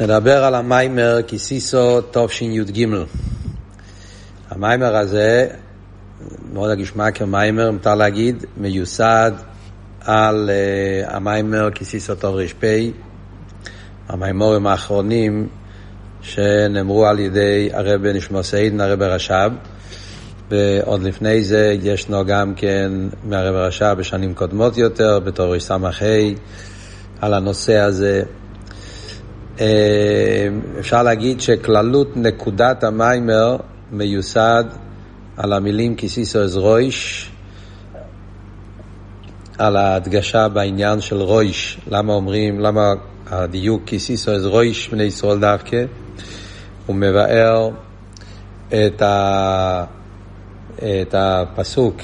נדבר על המיימר כסיסו תשי"ג. המיימר הזה, מאוד הגשמע כמיימר, מותר להגיד, מיוסד על uh, המיימר כסיסו תר"פ, המיימורים האחרונים שנאמרו על ידי הרב נשמע סעידן, הרב רש"ב, ועוד לפני זה ישנו גם כן מהרב רש"ב בשנים קודמות יותר, בתור ס"ה, על הנושא הזה. אה, אפשר להגיד שכללות נקודת המיימר מיוסד על המילים כיסיסו אז רויש, על ההדגשה בעניין של רויש, למה אומרים, למה הדיוק כיסיסו אז רויש בני ישראל דווקא, הוא מבאר את, ה, את הפסוק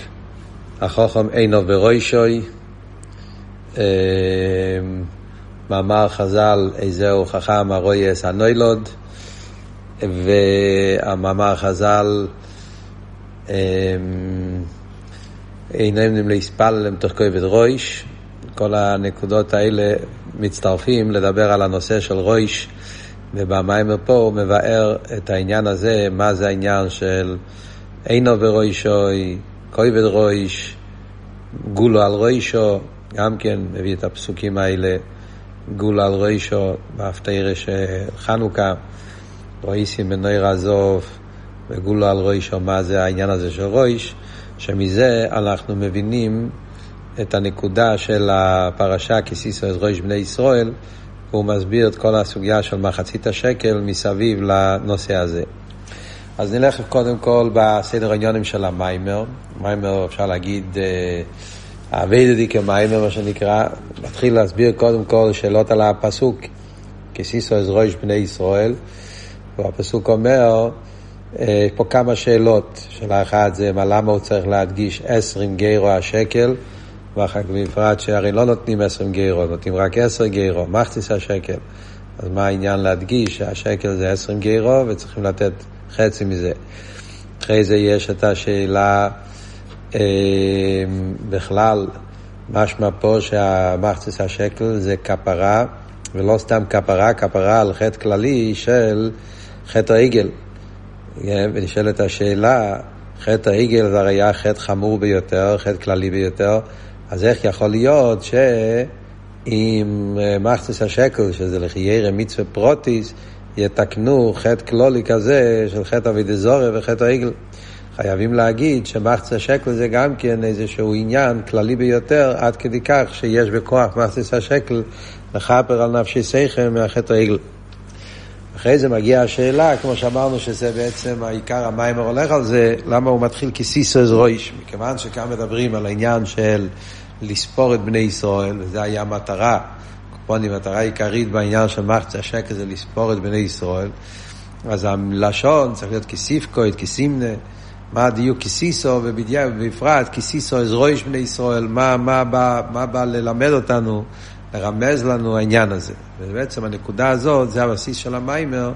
החוכם אינו ורוישוי אה, מאמר חז"ל, איזהו חכם הרויס הנוילוד, והמאמר חז"ל, אמ, אינם להספל להם תוך כובד רויש. כל הנקודות האלה מצטרפים לדבר על הנושא של רויש, ובמיימר פה הוא מבאר את העניין הזה, מה זה העניין של אינו ורוישוי, כובד רויש, גולו על רוישו, גם כן מביא את הפסוקים האלה. גול על רישו בהפטרה של חנוכה, רויסים בנויר עזוב וגולו על רישו, מה זה העניין הזה של רויש, שמזה אנחנו מבינים את הנקודה של הפרשה כסיסו אז רויש בני ישראל, והוא מסביר את כל הסוגיה של מחצית השקל מסביב לנושא הזה. אז נלך קודם כל בסדר העניונים של המיימר. מיימר אפשר להגיד אה, אביידדי כמיימר, מה שנקרא, מתחיל להסביר קודם כל שאלות על הפסוק, כסיסו אז רויש בני ישראל, והפסוק אומר, אה, יש פה כמה שאלות, שאלה אחת זה מה למה הוא צריך להדגיש עשרים גיירו השקל, ואחר כך בפרט שהרי לא נותנים עשרים גיירו, נותנים רק עשר גיירו, מחציס השקל. אז מה העניין להדגיש שהשקל זה עשרים גיירו וצריכים לתת חצי מזה. אחרי זה יש את השאלה בכלל, משמע פה שהמחצס השקל זה כפרה, ולא סתם כפרה, כפרה על חטא כללי של חטא העגל. כן, ונשאלת השאלה, חטא העגל זה הרי היה חטא חמור ביותר, חטא כללי ביותר, אז איך יכול להיות שעם אה, מחצס השקל, שזה לחיירא מצווה פרוטיס, יתקנו חטא כלולי כזה של חטא אבידזורי וחטא העגל? חייבים להגיד שמחצה שקל זה גם כן איזשהו עניין כללי ביותר, עד כדי כך שיש בכוח מחצה השקל לכפר על נפשי שכל מהחטא העגל. אחרי זה מגיעה השאלה, כמו שאמרנו שזה בעצם העיקר המיימר הולך על זה, למה הוא מתחיל כסיסוס רויש? מכיוון שכאן מדברים על העניין של לספור את בני ישראל, וזו היה המטרה, קופוני, מטרה עיקרית בעניין של מחצה השקל זה לספור את בני ישראל, אז הלשון צריך להיות כסיפקו, כסימנה. מה הדיוק כסיסו, ובפרט כסיסו אז רויש בני ישראל, מה, מה, בא, מה בא ללמד אותנו, לרמז לנו העניין הזה. ובעצם הנקודה הזאת, זה הבסיס של המיימר,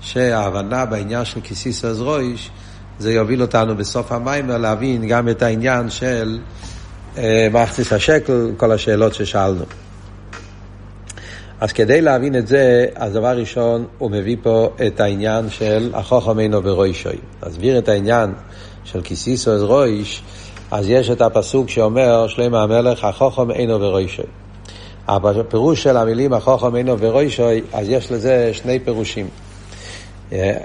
שההבנה בעניין של כסיסו אז רויש, זה יוביל אותנו בסוף המיימר להבין גם את העניין של אה, מחציס השקל, כל השאלות ששאלנו. אז כדי להבין את זה, אז דבר ראשון, הוא מביא פה את העניין של החוכם אינו ורוישוי. להסביר את העניין של כיסיסו אז רויש, אז יש את הפסוק שאומר, שלמה המלך, החוכם אינו ורוישוי. הפירוש של המילים החוכם אינו ורוישוי, אז יש לזה שני פירושים. אה,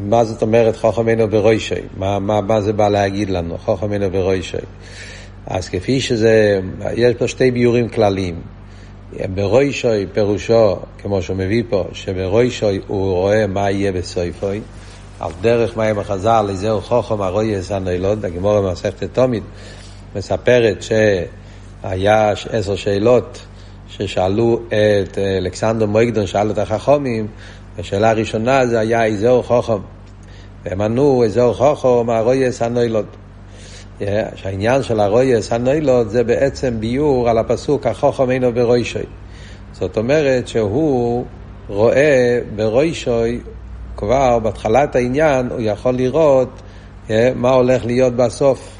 מה זאת אומרת חוכם אינו ורוישוי? מה, מה, מה זה בא להגיד לנו, חוכם אינו ורוישוי? אז כפי שזה, יש פה שתי ביורים כלליים. ברוישוי פירושו, כמו שהוא מביא פה, שברוישוי הוא רואה מה יהיה בסויפוי, על דרך מים החז"ל, איזהו חוכם הרויס הנוילוד, הגמורה במסכת תומית מספרת שהיה עשר שאלות ששאלו את אלכסנדר מויגדון, שאל את החכומים, השאלה הראשונה זה היה איזהו חוכם. והם ענו איזהו חוכם הרויס הנוילוד. שהעניין של הרויס הנוילוד זה בעצם ביור על הפסוק החוכם אינו ברוישוי. זאת אומרת שהוא רואה ברוישוי כבר בהתחלת העניין הוא יכול לראות מה הולך להיות בסוף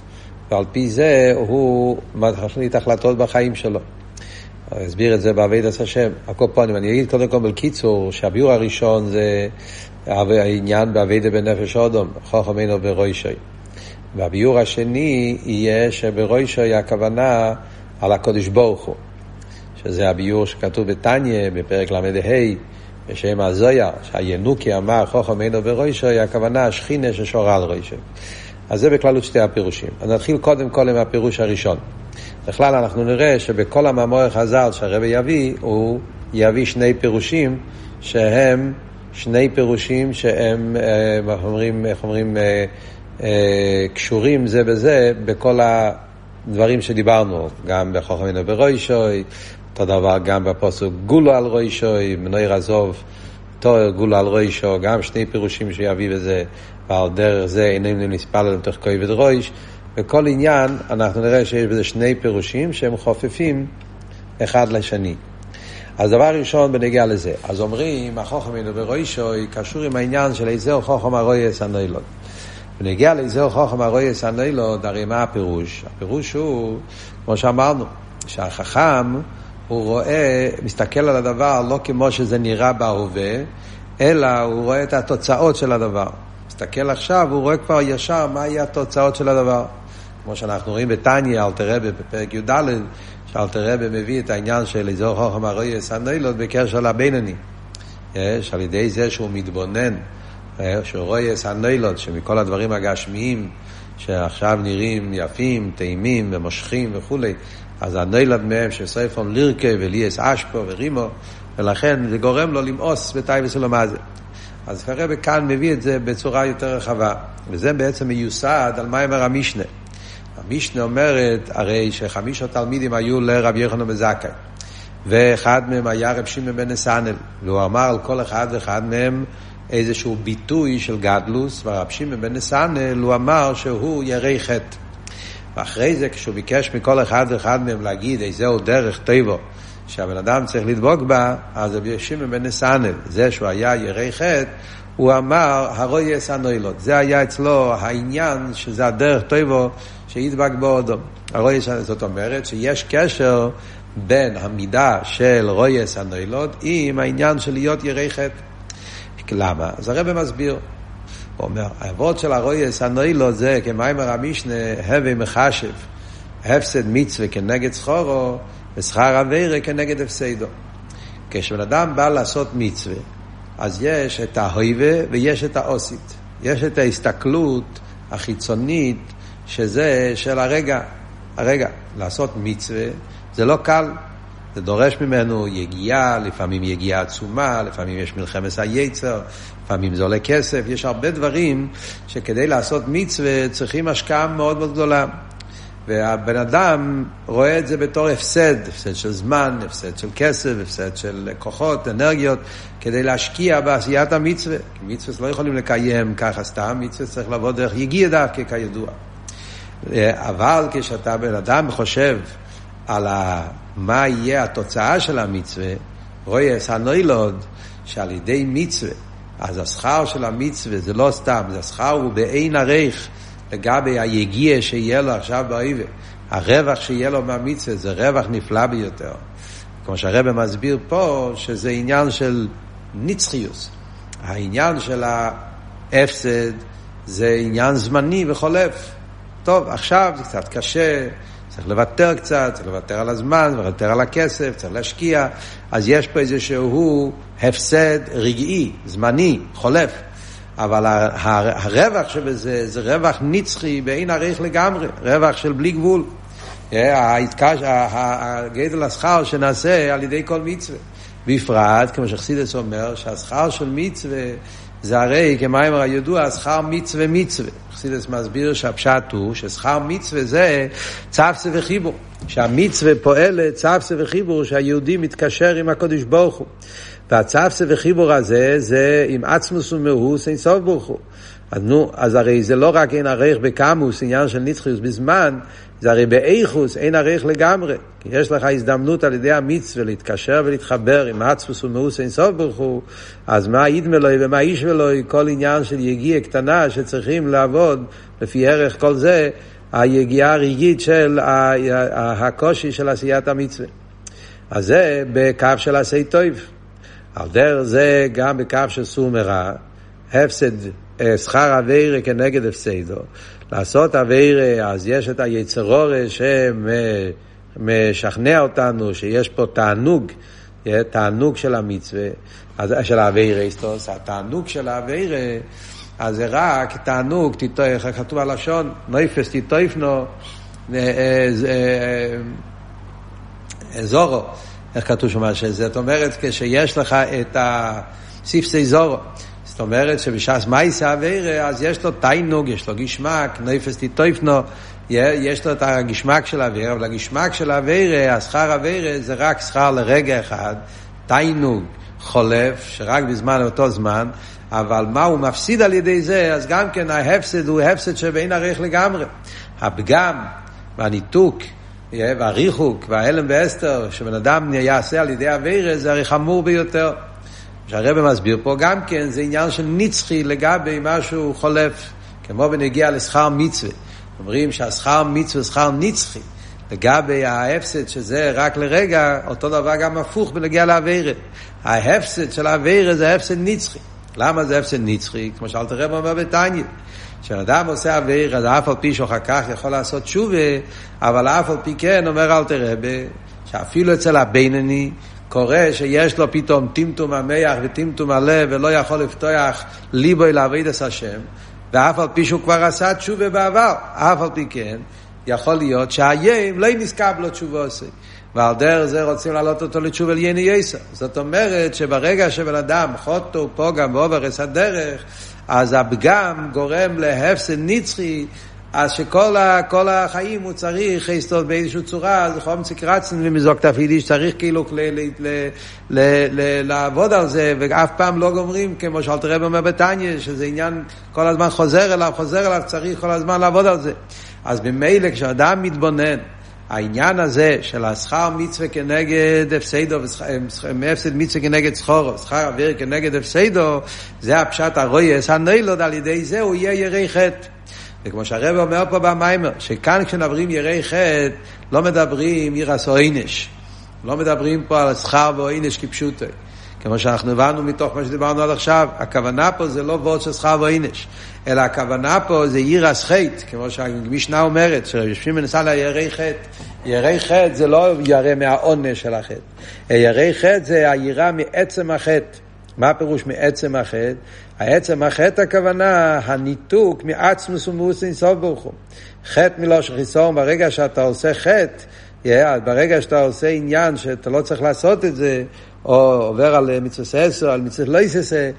ועל פי זה הוא מחליט החלטות בחיים שלו. אסביר את זה בעבידת השם. הקופונים, אני אגיד קודם כל בקיצור, שהביאור הראשון זה העניין בעבידת בנפש אודום, חוכם אינו ברוישוי. והביאור השני יהיה שברוישוי הכוונה על הקודש ברוך הוא, שזה הביאור שכתוב בתניא, בפרק ל"ה, בשם הזויה, שהינוקי אמר חוכם אינו ברוישוי, הכוונה השכינה ששורה על רוישוי. אז זה בכללות שתי הפירושים. אז נתחיל קודם כל עם הפירוש הראשון. בכלל אנחנו נראה שבכל המאמור חז"ל שהרבי יביא, הוא יביא שני פירושים שהם שני פירושים שהם, אה, איך אומרים, איך אומרים, אה, אה, קשורים זה בזה בכל הדברים שדיברנו, גם בחוכמינו ברוישוי, אותו דבר גם בפוסק גולו על רוישוי, מנוי רזוב, תואר גולו על רוישו, גם שני פירושים שיביא בזה, ועל דרך זה איננו נספל על תוך כובד רויש. בכל עניין אנחנו נראה שיש בזה שני פירושים שהם חופפים אחד לשני. אז דבר ראשון בנגיע לזה, אז אומרים, החוכם אינו ברוישוי קשור עם העניין של איזהו חוכם הרויס הנוילוד. בנגיע לאיזהו חוכם הרויס הנוילוד, הרי מה הפירוש? הפירוש הוא, כמו שאמרנו, שהחכם הוא רואה, מסתכל על הדבר לא כמו שזה נראה בהווה, אלא הוא רואה את התוצאות של הדבר. מסתכל עכשיו, הוא רואה כבר ישר מה התוצאות של הדבר. כמו שאנחנו רואים בתניא, אלתר רבי בפרק י"ד, שאלתר רבי מביא את העניין של אזור חוכם הרויס הנוילות בקשר לבינוני. יש, על ידי זה שהוא מתבונן, שהוא רויס הנוילות, שמכל הדברים הגשמיים, שעכשיו נראים יפים, טעימים ומושכים וכולי, אז הנוילד מהם שסייפון לירקה וליאס אשפו ורימו, ולכן זה גורם לו למאוס בטייבס ולומזה. אז הרב כאן מביא את זה בצורה יותר רחבה, וזה בעצם מיוסד על מה אומר המשנה. המשנה אומרת, הרי שחמישה תלמידים היו לרב יוחנן בזכאי, ואחד מהם היה רב שמעון בן נסנל, והוא אמר על כל אחד ואחד מהם איזשהו ביטוי של גדלוס, והרב שמעון בן נסנל, הוא אמר שהוא ירי חטא. ואחרי זה, כשהוא ביקש מכל אחד ואחד מהם להגיד איזהו דרך טבעו, שהבן אדם צריך לדבוק בה, אז רבי שמעון בן נסנל, זה שהוא היה ירי חטא, הוא אמר, הרויס הנוילות. זה היה אצלו העניין, שזה הדרך טבעו שידבק באודום. הרויס, זאת אומרת שיש קשר בין המידה של רויס הנוילות עם העניין של להיות ירי חטא. למה? אז הרב מסביר. הוא אומר, האבות של הרויס הנוילות זה כמיימר המשנה, הווה מחשב, הפסד מצווה כנגד סחורו, ושכר אבירה כנגד הפסדו. כשבן אדם בא לעשות מצווה, אז יש את ההויבה ויש את האוסית. יש את ההסתכלות החיצונית, שזה של הרגע. הרגע, לעשות מצווה זה לא קל. זה דורש ממנו יגיעה, לפעמים יגיעה עצומה, לפעמים יש מלחמת היצר, לפעמים זה עולה כסף, יש הרבה דברים שכדי לעשות מצווה צריכים השקעה מאוד מאוד גדולה. והבן אדם רואה את זה בתור הפסד, הפסד של זמן, הפסד של כסף, הפסד של כוחות, אנרגיות, כדי להשקיע בעשיית המצווה. כי מצווה לא יכולים לקיים ככה סתם, מצווה צריך לבוא דרך יגיע דווקא כידוע. אבל כשאתה בן אדם חושב על ה... מה יהיה התוצאה של המצווה, רואה הנוילוד, שעל ידי מצווה, אז השכר של המצווה זה לא סתם, זה השכר הוא באין ערך. לגבי היגיע שיהיה לו עכשיו באויבה. הרווח שיהיה לו מהמצווה זה רווח נפלא ביותר. כמו שהרבא מסביר פה, שזה עניין של נצחיוס. העניין של ההפסד זה עניין זמני וחולף. טוב, עכשיו זה קצת קשה, צריך לוותר קצת, צריך לוותר על הזמן, לוותר על הכסף, צריך להשקיע, אז יש פה איזשהו הפסד רגעי, זמני, חולף. אבל הרווח שבזה זה רווח נצחי באין עריך לגמרי, רווח של בלי גבול. אה, הגדל השכר שנעשה על ידי כל מצווה. בפרט, כמו שחסידס אומר, שהשכר של מצווה זה הרי, כמיימר הידוע, השכר מצווה מצווה. חסידס מסביר שהפשט הוא ששכר מצווה זה צפסה וחיבור. שהמצווה פועלת צפסה וחיבור, שהיהודי מתקשר עם הקודש ברוך הוא. והצפסה וחיבור הזה זה עם עצמוס ומאוס אין סוף ברוך הוא. אז נו, אז הרי זה לא רק אין ערך בקמוס, עניין של נצחיוס בזמן, זה הרי באיכוס אין ערך לגמרי. כי יש לך הזדמנות על ידי המצווה להתקשר ולהתחבר עם עצמוס ומאוס אין סוף ברוך הוא, אז מה ידמלוי ומה איש ולוי, כל עניין של יגיע קטנה שצריכים לעבוד לפי ערך כל זה, היגיעה הרגעית של הקושי של עשיית המצווה. אז זה בקו של עשי טוב. על דרך זה גם בקו של סור מרע, הפסד, שכר אווירה כנגד הפסדו. לעשות אווירה, אז יש את היצרורה שמשכנע אותנו שיש פה תענוג, תענוג של המצווה, של האווירה, התענוג של האווירה, אז זה רק תענוג, איך כתוב הלשון, נויפס תיטויפנו, זורו, איך כתוב שם? זאת אומרת, כשיש לך את הסיפסי זורו, זאת אומרת שבש"ס מייסה אווירה, אז יש לו תיינוג, יש לו גשמק, נויפס תיטויפנו, יש לו את הגשמק של אווירה, אבל הגשמק של אווירה, השכר אווירה זה רק שכר לרגע אחד, תיינוג חולף, שרק בזמן אותו זמן, אבל מה הוא מפסיד על ידי זה, אז גם כן ההפסד הוא הפסד שבין ערך לגמרי. הפגם והניתוק והריחוק וההלם ואסתר שבן אדם יעשה על ידי אווירה זה הרי חמור ביותר. שהרבא מסביר פה גם כן זה עניין של נצחי לגבי משהו חולף, כמו בנגיע לשכר מצווה. אומרים שהשכר מצווה שכר נצחי. לגבי ההפסד שזה רק לרגע, אותו דבר גם הפוך בנגיע לאווירה. ההפסד של האווירה זה הפסד נצחי. למה זה הפסד נצחי? כמו שאלת רב אומר בתניא. כשאדם עושה אוויר, אז אף על פי שאחר כך יכול לעשות תשובה, אבל אף על פי כן, אומר אל תראה, שאפילו אצל הבינני, קורה שיש לו פתאום טמטום המח וטמטום הלב ולא יכול לפתוח ליבו אל אבידס השם ואף על פי שהוא כבר עשה תשובה בעבר, אף על פי כן יכול להיות שהיים לא נזכר לו תשובה עושה. ועל דרך זה רוצים להעלות אותו לתשובה אל יני יסר. זאת אומרת שברגע שבן אדם חוטו פוגם ועובר הדרך אז הפגם גורם להפסד נצחי, אז שכל החיים הוא צריך להסתובב באיזושהי צורה, זה חום קרצן ומזוק תפקידי שצריך כאילו לעבוד על זה, ואף פעם לא גומרים, כמו שאלת רב אומר בתניא, שזה עניין כל הזמן חוזר אליו, חוזר אליו, צריך כל הזמן לעבוד על זה. אז ממילא כשאדם מתבונן, העניין הזה של השכר מצווה כנגד הפסדו, הפסד מצווה כנגד סחורו, שכר אוויר כנגד הפסדו, זה הפשט הרויס הנילוד, על ידי זה הוא יהיה ירי חטא. וכמו שהרב אומר פה במיימר, שכאן כשנדברים ירי חטא, לא מדברים ירס או עינש. לא מדברים פה על שכר ועינש כפשוטו. כמו שאנחנו הבנו מתוך מה שדיברנו עד עכשיו, הכוונה פה זה לא וורד של שכר ועינש, אלא הכוונה פה זה ירס חטא, כמו שהמשנה אומרת, שיושבים מנסה לירי חטא. ירי חטא זה לא ירא מהעונש של החטא, ירי חטא זה היראה מעצם החטא. מה הפירוש מעצם החטא? העצם החטא הכוונה הניתוק מעצמוס ומאוס אינסוף ברוך הוא. חטא מלושן חיסון, ברגע שאתה עושה חטא, yeah, ברגע שאתה עושה עניין שאתה לא צריך לעשות את זה, או עובר על מצווה עשר, על מצווה לא יססה,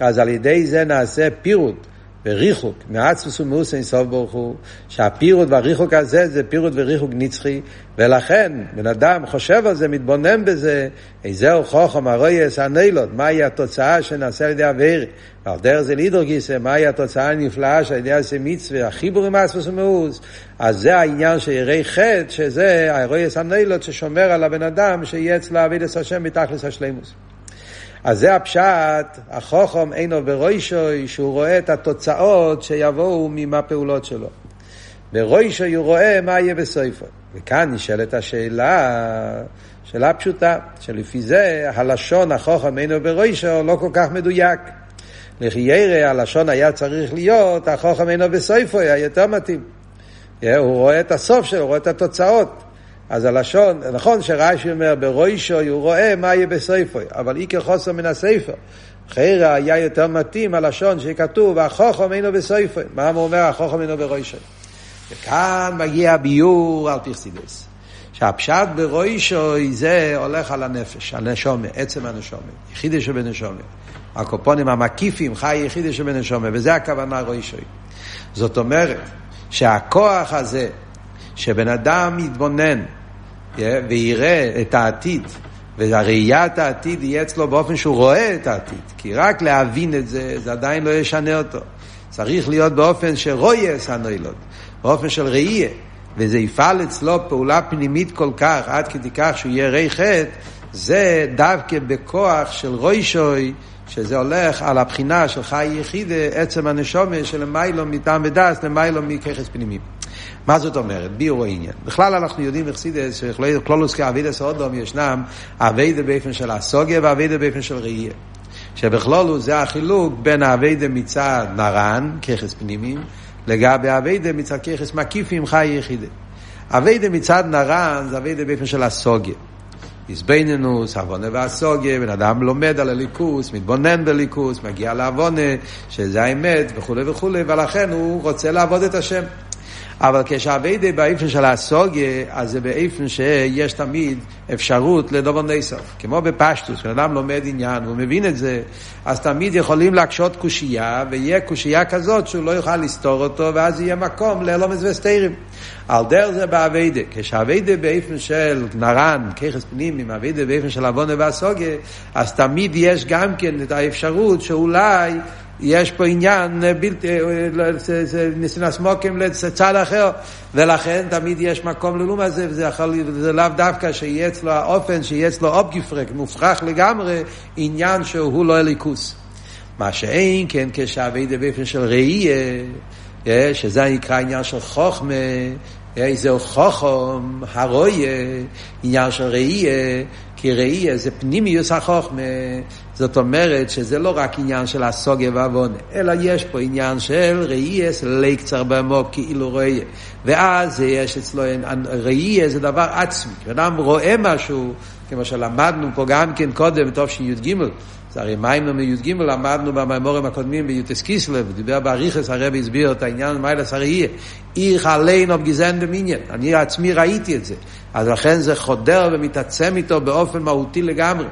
אז על ידי זה נעשה פירוט. וריחוק, מעצמוס ומאוס אינסוף ברוך הוא, שהפירוט והריחוק הזה זה פירוט וריחוק נצחי, ולכן בן אדם חושב על זה, מתבונן בזה, איזהו חוכם הרויס הנילוד, מהי התוצאה שנעשה על ידי אבירי, ועל דרך זה לידור מהי התוצאה הנפלאה שעל ידי עשה מצווה, החיבור עם עצמוס ומאוס, אז זה העניין של ירי חטא, שזה הרויס הנילוד ששומר על הבן אדם, שיהיה אצלו אבידס השם מתכלס השלימוס. אז זה הפשט, החוכם אינו ברוישוי, שהוא רואה את התוצאות שיבואו מהפעולות שלו. ברוישוי הוא רואה מה יהיה בסופו. וכאן נשאלת השאלה, שאלה פשוטה, שלפי זה הלשון החוכם אינו ברוישו לא כל כך מדויק. לחיירה הלשון היה צריך להיות, החוכם אינו בסופו, היה יותר מתאים. הוא רואה את הסוף שלו, הוא רואה את התוצאות. אז הלשון, נכון שרש"י אומר ברוישו הוא רואה מה יהיה בספר, אבל אי כחוסר מן הספר. חיירה היה יותר מתאים הלשון שכתוב החוכם אינו בספר. מה הוא אומר החוכם אינו ברוישו? וכאן מגיע הביור על פרסידס. שהפשט ברוישו זה הולך על הנפש, הנשומה, עצם הנשומה, יחידי שבנשומה. הקופונים המקיפים חי יחידי שבנשומה, וזה הכוונה רוישו. זאת אומרת שהכוח הזה שבן אדם יתבונן ויראה את העתיד, והראיית העתיד יהיה אצלו באופן שהוא רואה את העתיד, כי רק להבין את זה, זה עדיין לא ישנה אותו. צריך להיות באופן שרויס הנוילוד, באופן של ראייה, וזה יפעל אצלו פעולה פנימית כל כך, עד כדי כך שהוא יהיה רי חטא, זה דווקא בכוח של רוישוי, שזה הולך על הבחינה של חי יחיד, עצם הנשומה של מיילו מטעם ודס למיילו מככס פנימי. מה זאת אומרת? ביור העניין. בכלל אנחנו יודעים בחסידס שכלולוס כאבידס אודום ישנם אביידה באופן של הסוגיה ואביידה באופן של ראייה. שבכלולוס זה החילוק בין האביידה מצד נרן, ככס פנימיים, לגבי אביידה מצד ככס מקיפים חי יחידה. אביידה מצד נרן זה אביידה באופן של הסוגיה. איזבנינוס, עוונה והסוגיה, בן אדם לומד על הליכוס, מתבונן בליכוס, מגיע לעוונה, שזה האמת וכולי וכולי, ולכן הוא רוצה לעבוד את השם. אבל כשהאביידה באיפן של הסוגיה, אז זה באיפן שיש תמיד אפשרות לדובר נסוף. כמו בפשטוס, כשאדם לומד עניין והוא מבין את זה, אז תמיד יכולים להקשות קושייה, ויהיה קושייה כזאת שהוא לא יוכל לסתור אותו, ואז יהיה מקום לאלומס וסתירים. על דרך זה באביידה. כשהאביידה באיפן של נרן, ככס פנימי, אביידה באיפן של עוונה והסוגיה, אז תמיד יש גם כן את האפשרות שאולי יש פה עניין בלתי, ניסינס מוקים לצד אחר, ולכן תמיד יש מקום ללום הזה, וזה יכול, זה לאו דווקא שיהיה אצלו האופן, שיהיה אצלו אופגיפרק, מופרך לגמרי, עניין שהוא לא אליקוס. מה שאין כן כשאביידה באופן של ראייה, שזה נקרא עניין של חוכמה, זהו חוכם, הרויה, עניין של ראייה, כי ראייה זה פנימיוס החוכמה, זאת אומרת שזה לא רק עניין של הסוגיה ועוונה, אלא יש פה עניין של ראייה, זה ליקצר בעמוק כאילו ראייה. ואז יש אצלו, ראייה זה דבר עצמי, כשאדם רואה משהו, כמו שלמדנו פה גם כן קודם, טוב שי"ג, זה הרי מיימר מי"ג למדנו במימורים הקודמים ביוטס קיסלב, דיבר באריכס הרבי הסביר את העניין מיילס הראייה. איך עלינו בגזן במניין, אני עצמי ראיתי את זה. אז לכן זה חודר ומתעצם איתו באופן מהותי לגמרי.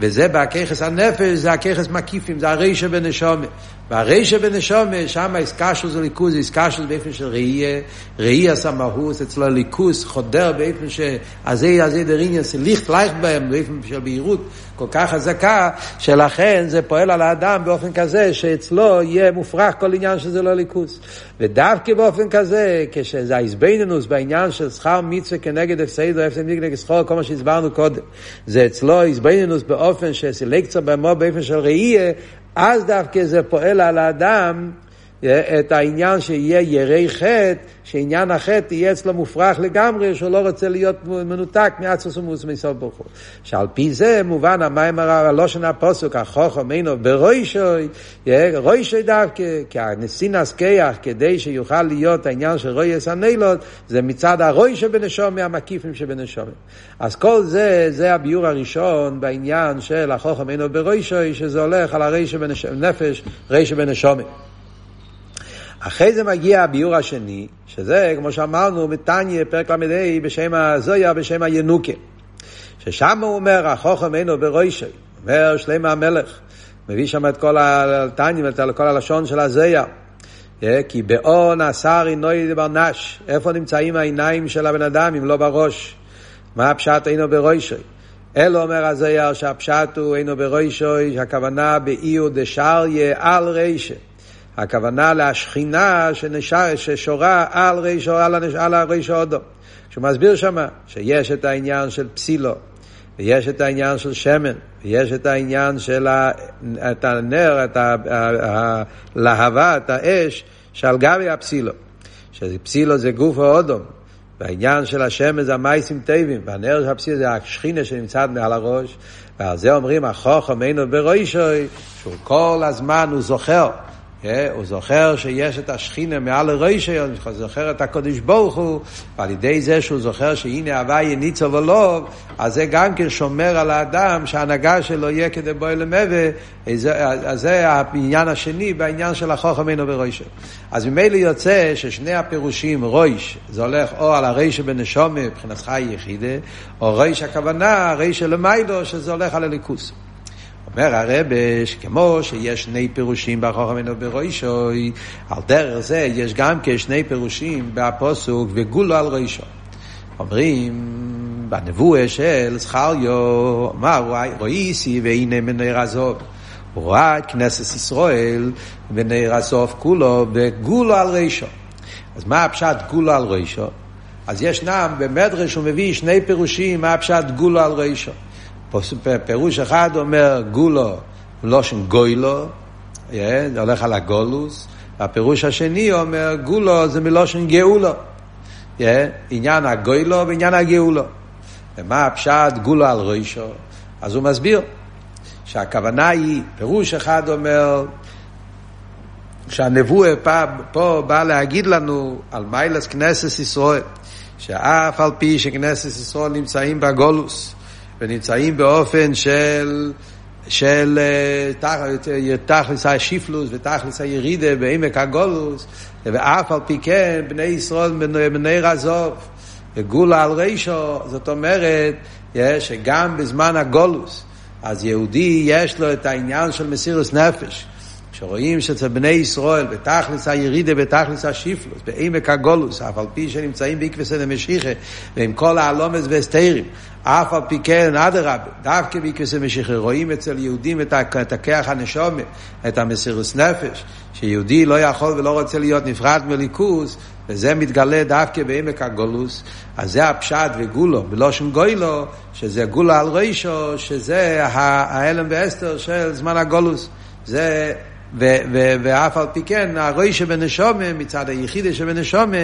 וזה בהככס הנפש, זה הככס מקיפים, זה הרישה בנשומה. והרישה בנשומה, שם איסקשו זה ליכוז, איסקשו זה באופן של ראייה, ראייה סמאוס, אצלו ליכוז, חודר באופן ש... הזה, הזה דריניה, ליכט לייך בהם, באופן של בהירות כל כך חזקה, שלכן זה פועל על האדם באופן כזה, שאצלו יהיה מופרך כל עניין שזה לא ליכוז. ודווקא באופן כזה, כשזה האיזבנינוס בעניין של שכר מצווה כנגד הפסד או הפסד נגד שכר, כל מה שהסברנו קודם, זה אצלו איזבנינוס באופן שסלקציה במו באופן של ראייה, אז דווקא זה פועל על האדם את העניין שיהיה ירי חטא, שעניין החטא יהיה אצלו מופרך לגמרי, שהוא לא רוצה להיות מנותק מעצמוס ומוס מסוף ברוך הוא. שעל פי זה מובן המים הלושן הפוסק, החוכם אינו ברוישוי, רוישוי דווקא, כי הנסינס כיח, כדי שיוכל להיות העניין של רויס הנילות, זה מצד הרוי שבנשום מהמקיפים שבנשומים. אז כל זה, זה הביור הראשון בעניין של החוכם אינו ברוישוי, שזה הולך על הרי שבנפש, רי שבנשומים. אחרי זה מגיע הביור השני, שזה, כמו שאמרנו, מתניה, פרק ל"ה, בשם הזויה, בשם הינוקה. ששם הוא אומר, החוכם אינו ברוישי, אומר שלמה המלך, מביא שם את כל התניה, את כל הלשון של הזויה. אה, כי באון השר עינוי ברנש, איפה נמצאים העיניים של הבן אדם אם לא בראש? מה הפשט אינו ברוישי? אלו אומר הזויר שהפשט הוא אינו ברוישוי, שהכוונה באיור דשריה על רישה. הכוונה להשכינה שנשר, ששורה על רישו, על, על הרישו אודו. שהוא מסביר שמה שיש את העניין של פסילו, ויש את העניין של שמן, ויש את העניין של ה, את הנר, את הלהבה, את האש, שעל גבי הפסילו. שפסילו זה גוף האודום, והעניין של השמן זה המייסים טבעים, והנר של הפסילו זה השכינה שנמצאת מעל הראש, ועל זה אומרים החוכם אינו ברוישוי, שהוא כל הזמן הוא זוכר. הוא זוכר שיש את השכינה מעל הראשי, הוא זוכר את הקודש ברוך הוא, ועל ידי זה שהוא זוכר שהנה הוואי ניצו ולוב, אז זה גם כן שומר על האדם שההנהגה שלו יהיה כדי בואי למבה, אז זה העניין השני בעניין של החוכם אינו בראשי. אז ממילא יוצא ששני הפירושים, רויש, זה הולך או על הרישא בנשומה, מבחינתך יחידה, או ריש הכוונה, רישא למיילו, שזה הולך על הליכוס. אומר הרבש, כמו שיש שני פירושים בחוכם אינו ברוישוי, על דרך זה יש גם כשני פירושים בפוסוק וגולו על רוישו. אומרים בנבואה של זכריו, אמר רואיסי והנה מנהר עזוב. הוא ראה את כנסת ישראל ונהר עזוב כולו וגולו על רישו. אז מה הפשט גולו על רישו? אז ישנם במדרש הוא מביא שני פירושים מה הפשט גולו על רישו. פירוש אחד אומר גולו, לושן גוילו, הולך על הגולוס, והפירוש השני אומר גולו זה מלושן גאולו. עניין הגוילו ועניין הגאולו. ומה הפשט גולו על ראשו? אז הוא מסביר שהכוונה היא, פירוש אחד אומר, שהנבואה פה, פה בא להגיד לנו על מיילס כנסת ישראל, שאף על פי שכנסת ישראל נמצאים בגולוס, ונמצאים באופן של, של אה, תכלס השיפלוס ותכלס הירידה בעמק הגולוס, ואף על פי כן בני ישראל בני רזוב, וגולה על רישו, זאת אומרת שגם בזמן הגולוס, אז יהודי יש לו את העניין של מסירוס נפש. שרואים שאצל בני ישראל, בתכלס הירידה, בתכלס השיפלוס, בעמק הגולוס, אף על פי שנמצאים בעקבסי דמשיחה, ועם כל העלומס והסתירים, אף על פי כן, אדרבה, דווקא בעקבסי משיחה, רואים אצל יהודים את הכח הנשומה, את המסירוס נפש, שיהודי לא יכול ולא רוצה להיות נפרד מליכוס, וזה מתגלה דווקא בעמק הגולוס, אז זה הפשט וגולו, בלושן גוילו, שזה גולו על רישו, שזה ההלם ואסתר של זמן הגולוס. זה ואף על פי כן, הרוי שבנשומה, מצד היחידי שבנשומה,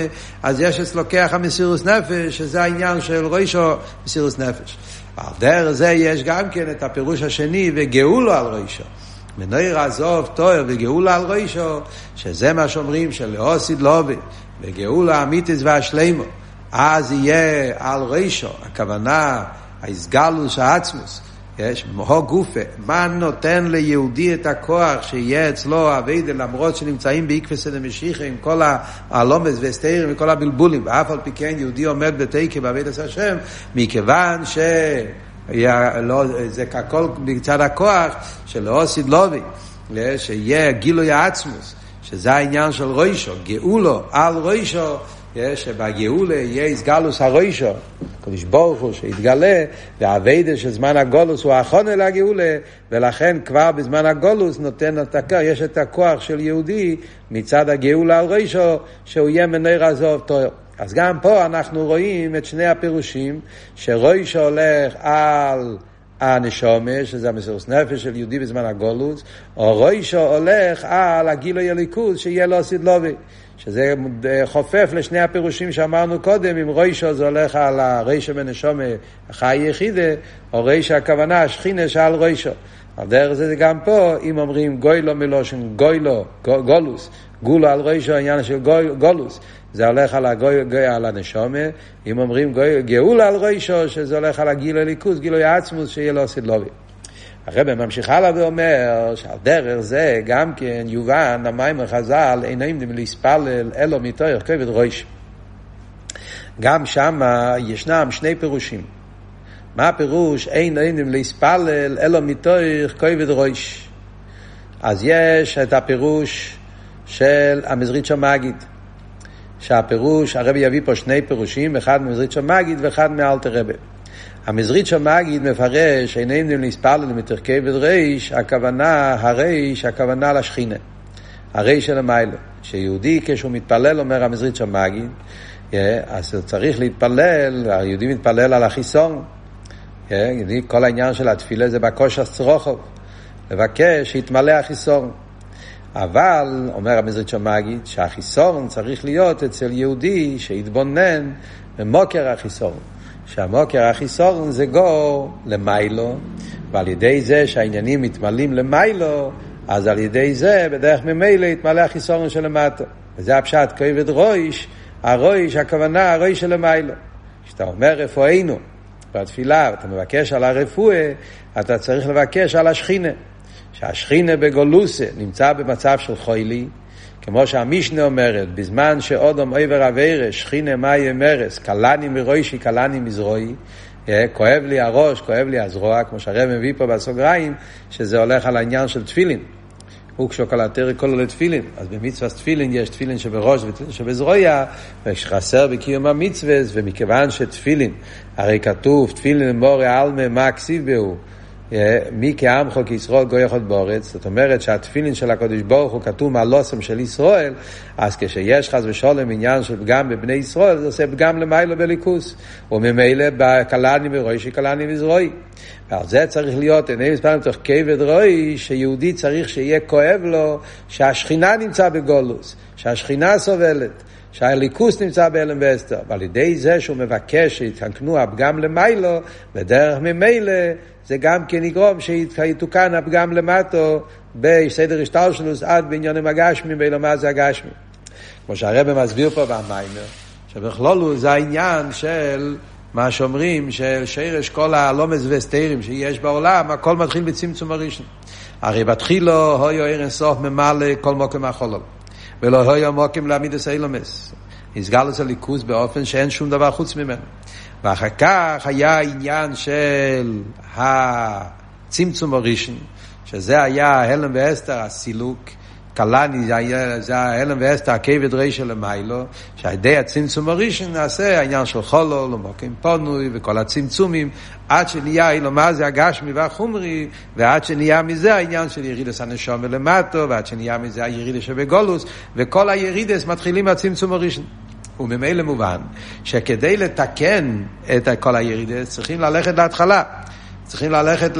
אז יש אצלו כח המסירוס נפש, שזה העניין של רוישו מסירוס נפש. על דרך זה יש גם כן את הפירוש השני, וגאולו על רוישו. מנויר עזוב תואר וגאולה על רוישו, שזה מה שאומרים שלאוסיד לובי, וגאולה אמיתיס והשלימו, אז יהיה על רוישו, הכוונה, האיסגלוס העצמוס. מו גופה, מה נותן ליהודי את הכוח שיהיה אצלו אביידה למרות שנמצאים בעקבסא דמשיחא עם כל הלומס והסתירים וכל הבלבולים, ואף על פי כן יהודי עומד בתקה באביידת השם, מכיוון ש... לא, זה הכל מצד הכוח של אוסיד לובי, שיהיה גילוי העצמוס, שזה העניין של רוישו, גאולו על רוישו, שבגאולה יהיה איסגלוס הרוישו, קדוש ברוך הוא שיתגלה, והאביידה של זמן הגולוס הוא האחרון אל הגאולה, ולכן כבר בזמן הגולוס נותן את הכוח, יש את הכוח של יהודי מצד הגאולה על רוישו, שהוא יהיה מנר עזוב תואר. אז גם פה אנחנו רואים את שני הפירושים, שרוישו הולך על הנשומה, שזה המסירות נפש של יהודי בזמן הגולוס, או רוישו הולך על הגילוי הליכוז, שיהיה לו סידלובי. שזה חופף לשני הפירושים שאמרנו קודם, אם רוישו זה הולך על הרישו בנשומה חי יחידה, או רישו הכוונה שכינה שעל רוישו. על דרך זה גם פה, אם אומרים גוילו מלושן, גוילו, גולוס, גולו על רישו, העניין של גולוס, זה הולך על, הגוי, גוי, על הנשומה, אם אומרים גוי, גאולה על רישו, שזה הולך על הגילו ליכוס, גילו יעצמוס, שיהיה לו סדלובי. הרב ממשיך הלאה ואומר שעל דרך זה גם כן יובן המים החז"ל אינם דים להספלל אלו מתוך כבד ראש. גם שם ישנם שני פירושים. מה הפירוש אין דים להספלל אלו מתוך כבד ראש? אז יש את הפירוש של המזריצ'ו מגיד. שהפירוש, הרבי יביא פה שני פירושים, אחד ממזריצ'ו מגיד ואחד מאלתר רבי. המזרית של מגיד מפרש, איננו נספל מתרכי ריש, הכוונה, הריש, הכוונה לשכינה. הריש של המיילו. שיהודי כשהוא מתפלל, אומר המזרית של מגיד, אז הוא צריך להתפלל, היהודי מתפלל על החיסון. כל העניין של התפילה זה בכושר צרוכוב. לבקש שיתמלא החיסון. אבל, אומר המזרית של מגיד, שהחיסון צריך להיות אצל יהודי שיתבונן במוקר החיסון. שהמוקר החיסורן זה גו למיילו, ועל ידי זה שהעניינים מתמלאים למיילו, אז על ידי זה, בדרך ממילא, יתמלא החיסורן של למטה. וזה הפשט כובד רויש, הרויש, הכוונה הרויש של למיילו. כשאתה אומר רפואינו בתפילה, אתה מבקש על הרפואה, אתה צריך לבקש על השכינה. שהשכינה בגולוסה נמצא במצב של חוילי, כמו שהמישנה אומרת, בזמן שאודום עבר אבירה, שכינה מאי אמרס, קלני מרוישי, קלני מזרועי, אה, כואב לי הראש, כואב לי הזרוע, כמו שהרב מביא פה בסוגריים, שזה הולך על העניין של תפילין. הוא כשוקלטרי כולו לתפילין. אז במצווה תפילין יש תפילין שבראש ותפילין שבזרויה, ושחסר בקיום המצווה, ומכיוון שתפילין, הרי כתוב תפילין מורי עלמה מה כסיב בהו, מי כעמך כישראל גוי יכול באורץ, זאת אומרת שהתפילין של הקדוש ברוך הוא כתוב מהלוסם של ישראל, אז כשיש חס ושלום עניין של פגם בבני ישראל, זה עושה פגם למיילו בליכוס, וממילא קלני מרוי קלני מזרוי. ועל זה צריך להיות, עיני מספר מתוך כבד רוי, שיהודי צריך שיהיה כואב לו שהשכינה נמצא בגולוס, שהשכינה סובלת. שהליכוס נמצא בהלם ואסתר, ועל ידי זה שהוא מבקש שיתקנו הפגם למיילו, בדרך ממילא זה גם כן יגרום שיתוקן הפגם למטו בסדר השטלשלוס עד בעניינים הגשמים ואילו זה הגשמים. כמו שהרבא מסביר פה במיימר, שבכלולו זה העניין של מה שאומרים, של שרש כל הלומס וסתירים שיש בעולם, הכל מתחיל בצמצום הראשון. הרי בתחילו הויו ערן סוף ממלא כל מוקם החולל. ולא הויו מוקם להעמיד את האילומס. נסגל את הליכוז באופן שאין שום דבר חוץ ממנו. ואחר כך היה עניין של הצמצום הראשון, שזה היה הלם ואסתר, הסילוק. קלני, זה ההלם ואסתר, הכבד רישא למיילו, שעל ידי הצמצום הראשון נעשה העניין של חולו, למוקים פונוי, וכל הצמצומים, עד שנהיה אילו מה זה הגשמי והחומרי, ועד שנהיה מזה העניין של ירידס הנשום ולמטו, ועד שנהיה מזה הירידס שבגולוס, וכל הירידס מתחילים מהצמצום הראשון. וממילא מובן שכדי לתקן את כל הירידס צריכים ללכת להתחלה, צריכים ללכת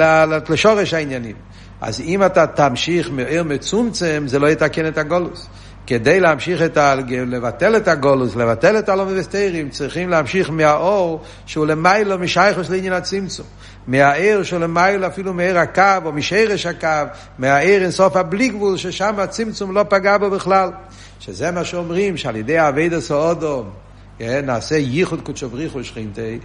לשורש העניינים. אז אם אתה תמשיך מעיר מצומצם, זה לא יתקן את הגולוס. כדי להמשיך את ה... לבטל את הגולוס, לבטל את הלא מבסטרים, צריכים להמשיך מהאור שהוא למיילו משייכוס לעניין הצמצום. מהעיר שהוא למיילו אפילו מעיר הקו או משרש הקו, מהעיר אינסוף הבלי גבול, ששם הצמצום לא פגע בו בכלל. שזה מה שאומרים, שעל ידי אביידס סעודו, נעשה ייחוד קודשו בריחו שכינתי,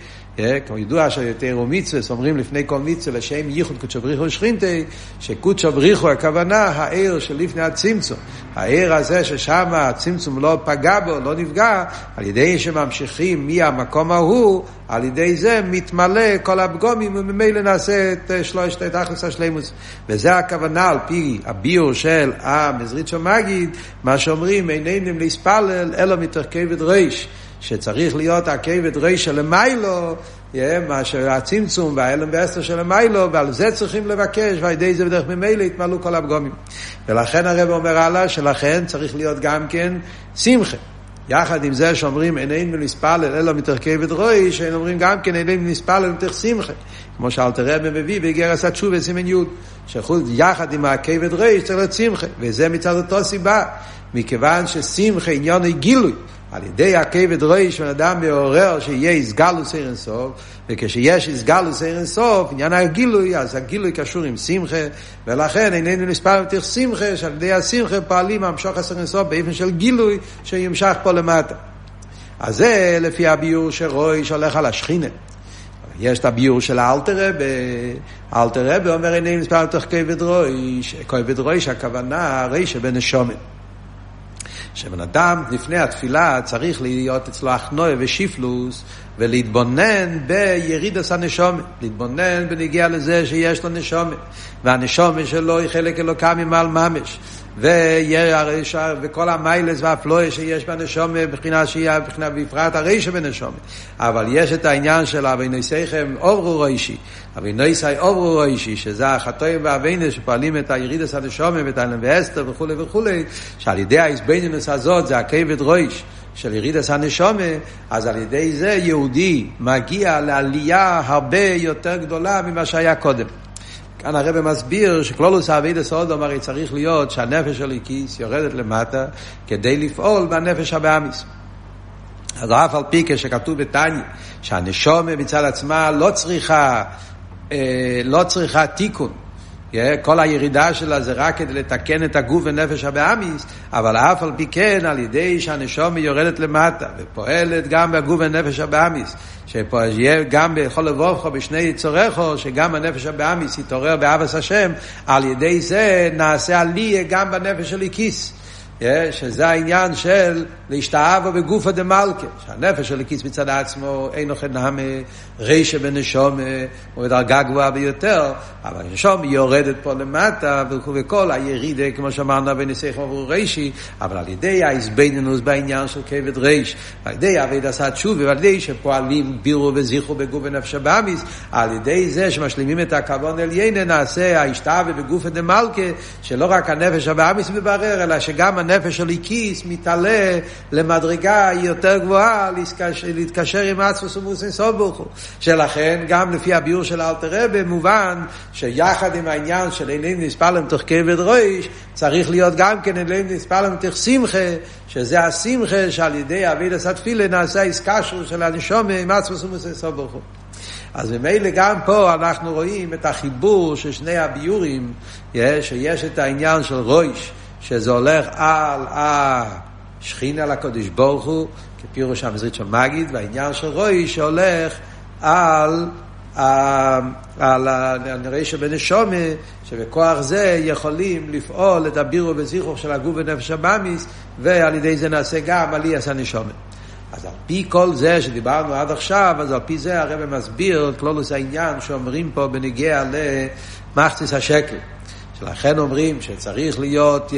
כמו ידוע שיותר מצווה, אומרים לפני כל מצווה לשם ייחוד קודשו בריחו שכינתי, שקודשו בריחו הכוונה העיר שלפני הצמצום. העיר הזה ששם הצמצום לא פגע בו, לא נפגע, על ידי שממשיכים מהמקום ההוא, על ידי זה מתמלא כל הפגומים, וממילא נעשה את שלושת את אחס השלימוס. וזה הכוונה על פי הביור של המזריצ'ו מגיד, מה שאומרים, איננו להספלל, אלא מתרכבת ריש. שצריך להיות הכבד רישא למיילו, מה שהצמצום וההלם והסתר של המיילו, ועל זה צריכים לבקש, ועל ידי זה בדרך ממילא יתמלאו כל הפגומים. ולכן הרב אומר הלאה, שלכן צריך להיות גם כן שמחה. יחד עם זה שאומרים איננו נספלל אלא מתוך כבד רוי, שהם אומרים גם כן איננו נספלל מתוך שמחה. כמו שאלתר רבי מביא בגרס התשובה סימן י', שחוץ יחד עם הכבד רוי צריך להיות שמחה, וזה מצד אותו סיבה, מכיוון ששמחה עניון גילוי. על ידי הכבד רויש בן אדם מעורר שיהיה איסגלוס עיר אינסוף, וכשיש איסגלוס עיר אינסוף, עניין הגילוי, אז הגילוי קשור עם שמחה, ולכן איננו נספר יותר שמחה, שעל ידי השמחה פועלים המשוך עשר אינסוף באופן של גילוי שימשך פה למטה. אז זה לפי הביור שרויש הולך על השכינה. יש את הביור של האלתר רבי, האלתר רבי אומר איננו נספר יותר כבד רויש, כבד רויש הכוונה הרי שבנשומת. שבן אדם לפני התפילה צריך להיות אצלו הכנועה ושיפלוס ולהתבונן בירידס הנשומת, להתבונן בנגיע לזה שיש לו נשומת, והנשומת שלו היא חלק אלוקה ממעל ממש. וכל המיילס והפלואה שיש בנשומה, מבחינה מבחינה בפרט הרישה בנשומה. אבל יש את העניין של אבינוסיכם אוברו רוישי, אבינוסי אוברו רוישי, שזה החטואים והאבינס שפועלים את הירידס הנשומה ואת האלם ואסתר וכולי וכולי, שעל ידי ההסבנינוס הזאת זה הכבד רויש. של ירידס הנשומה, אז על ידי זה יהודי מגיע לעלייה הרבה יותר גדולה ממה שהיה קודם. כאן הרב מסביר שכלולוס אבידס אודום הרי צריך להיות שהנפש של איקיס יורדת למטה כדי לפעול בנפש הבאמיס. אז אף על פי כשכתוב בתניא שהנשומה מצד עצמה לא צריכה, אה, לא צריכה תיקון, כל הירידה שלה זה רק כדי לתקן את הגוף ונפש הבאמיס, אבל אף על פי כן, על ידי שהנשום יורדת למטה, ופועלת גם בגוף ונפש הבאמיס, שיהיה גם בכל לבובכו, בשני יצוריכו, שגם הנפש הבאמיס יתעורר באבס השם, על ידי זה נעשה עליה גם בנפש של איקיס. שזה העניין של להשתאבו בגופו דמלכה, שהנפש של הקיס מצד עצמו אין אוכל נהמה, רישה בנשום, הוא בדרגה גבוהה ביותר, אבל הנשום יורדת פה למטה, וכל הירידה, כמו שאמרנו, בניסח עבור רישי, אבל על ידי ההסבנינוס בעניין של כבד ריש, על ידי אביד עשה תשובה, ועל ידי שפועלים בירו וזיכרו בגוף ונפש הבאמיס, על ידי זה שמשלימים את הכבון אל יינה, נעשה ההשתאבו בגופו דמלכה, שלא רק הנפש הבאמיס מברר, אלא שגם הנפש של איקיס מתעלה למדרגה יותר גבוהה להתקשר עם עצמוס ומוסין סובוכו. שלכן, גם לפי הביאור של אלתר רבי, מובן שיחד עם העניין של אלינו נספלם תוך כבד רויש, צריך להיות גם כן אלינו נספלם תוך שמחה, שזה השמחה שעל ידי אבידס התפילה נעשה איסקשרו של הנשום עם עצמוס ומוסין סובוכו. אז ממילא גם פה אנחנו רואים את החיבור של שני הביורים, שיש את העניין של רויש, שזה הולך על השכינה לקודש ברוך הוא, כפירוש המזרית של מגיד, והעניין של רויש שהולך על על הנראה שבנשומה, שבכוח זה יכולים לפעול את הבירו וזיכרוך של הגוף ונפש הבאמיס, ועל ידי זה נעשה גם עליאס הנשומה. אז על פי כל זה שדיברנו עד עכשיו, אז על פי זה הרב מסביר כלולוס העניין שאומרים פה בנגיע למחציס השקל. שלכן אומרים שצריך להיות,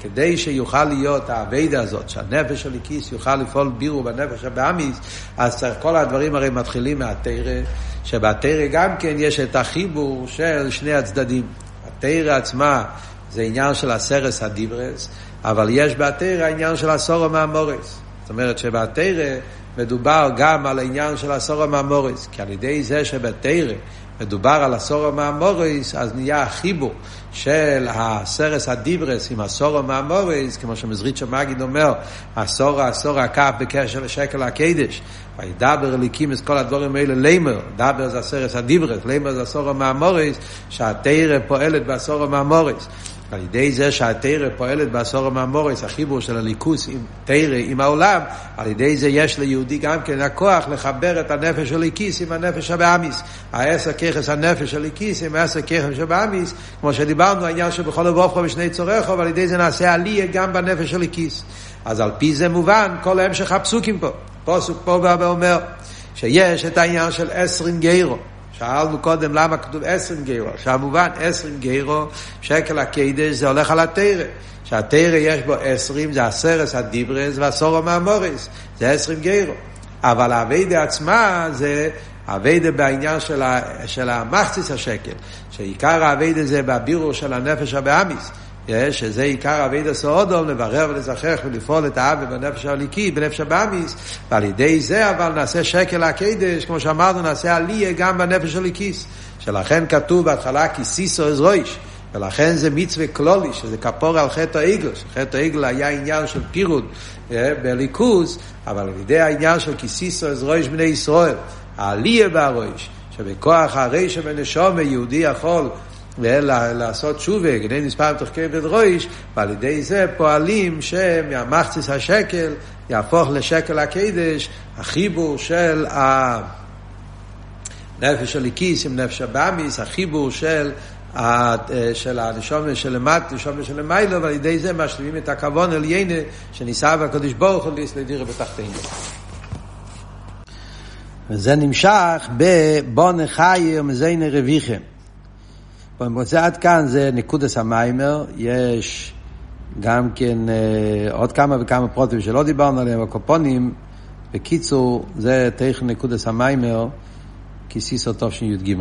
כדי שיוכל להיות האביידה הזאת, שהנפש של הכיס יוכל לפעול בירו בנפש הבאמיס, אז כל הדברים הרי מתחילים מהתרא, שבתרא גם כן יש את החיבור של שני הצדדים. התרא עצמה זה עניין של הסרס הדיברס, אבל יש בתרא העניין של הסורו מהמורס. זאת אומרת שבתרא מדובר גם על העניין של הסורו מהמורס, כי על ידי זה שבתרא מדובר על הסורו מהמורס, אז נהיה החיבור של הסרס הדיברס עם הסורו מהמורס, כמו שמזריצ'ה מגיד אומר, הסורו, הסורו הכף בקשר לשקל הקדש, וידבר אליקים את כל הדברים האלה לימר, דבר זה הסרס הדיברס, לימר זה הסורו מהמורס, שהתרא פועלת בסורו מהמורס. על ידי זה שהתרא פועלת בעשור המאמורס, החיבור של הליכוס עם תרא, עם העולם, על ידי זה יש ליהודי גם כן הכוח לחבר את הנפש של ליקיס עם הנפש הבאמיס. העשר ככס הנפש של ליקיס עם העשר ככס שבאמיס, כמו שדיברנו, העניין שבכל ובופכו בשני צורךו, ועל ידי זה נעשה עלייה גם בנפש של ליקיס. אז על פי זה מובן כל המשך הפסוקים פה. פוסוק פה בא ואומר שיש את העניין של עשרים גיירו. שאלנו קודם למה כתוב עשרים גרו, שהמובן עשרים גרו, שקל הקדש זה הולך על התרא. שהתרא יש בו עשרים, זה הסרס הדיברס והסורו מהמורס, זה עשרים גרו. אבל האביידה עצמה זה אביידה בעניין של, ה, של המחציס השקל, שעיקר האביידה זה בבירור של הנפש הבאמיס. שזה עיקר אבי דסאודום, לברר ולזכח ולפעול את האבי בנפש הליקי, בנפש הבאמיס, ועל ידי זה אבל נעשה שקל הקדש, כמו שאמרנו, נעשה עלייה גם בנפש הליקיס. שלכן כתוב בהתחלה כיסיסו אזרויש. ולכן זה מצווה כלולי, שזה כפור על חטא העגל, שחטא העגל היה עניין של פירוד בליכוז, אבל על ידי העניין של כיסיסו אזרויש בני ישראל, העלייה בהרויש, שבכוח הרי שבנשום יהודי יכול לעשות תשובה, כדי נספר תוך כבד רויש, ועל ידי זה פועלים שמהמחציס השקל יהפוך לשקל הקדש, החיבור של הנפש של איקיס עם נפש הבאמיס, החיבור של של הנשומת של למט, נשומת של למיילו, ועל ידי זה משלימים את הכבון אל יינה שניסה בקדוש ברוך הוא להסלדירה בתחתינו. וזה נמשך בבון חייר מזיינה רביכם. במוצא עד כאן זה נקודס המיימר, יש גם כן אה, עוד כמה וכמה פרוטים שלא דיברנו עליהם, הקופונים, בקיצור, זה תכן נקודס המיימר, כיסיסו טוב שי"ג.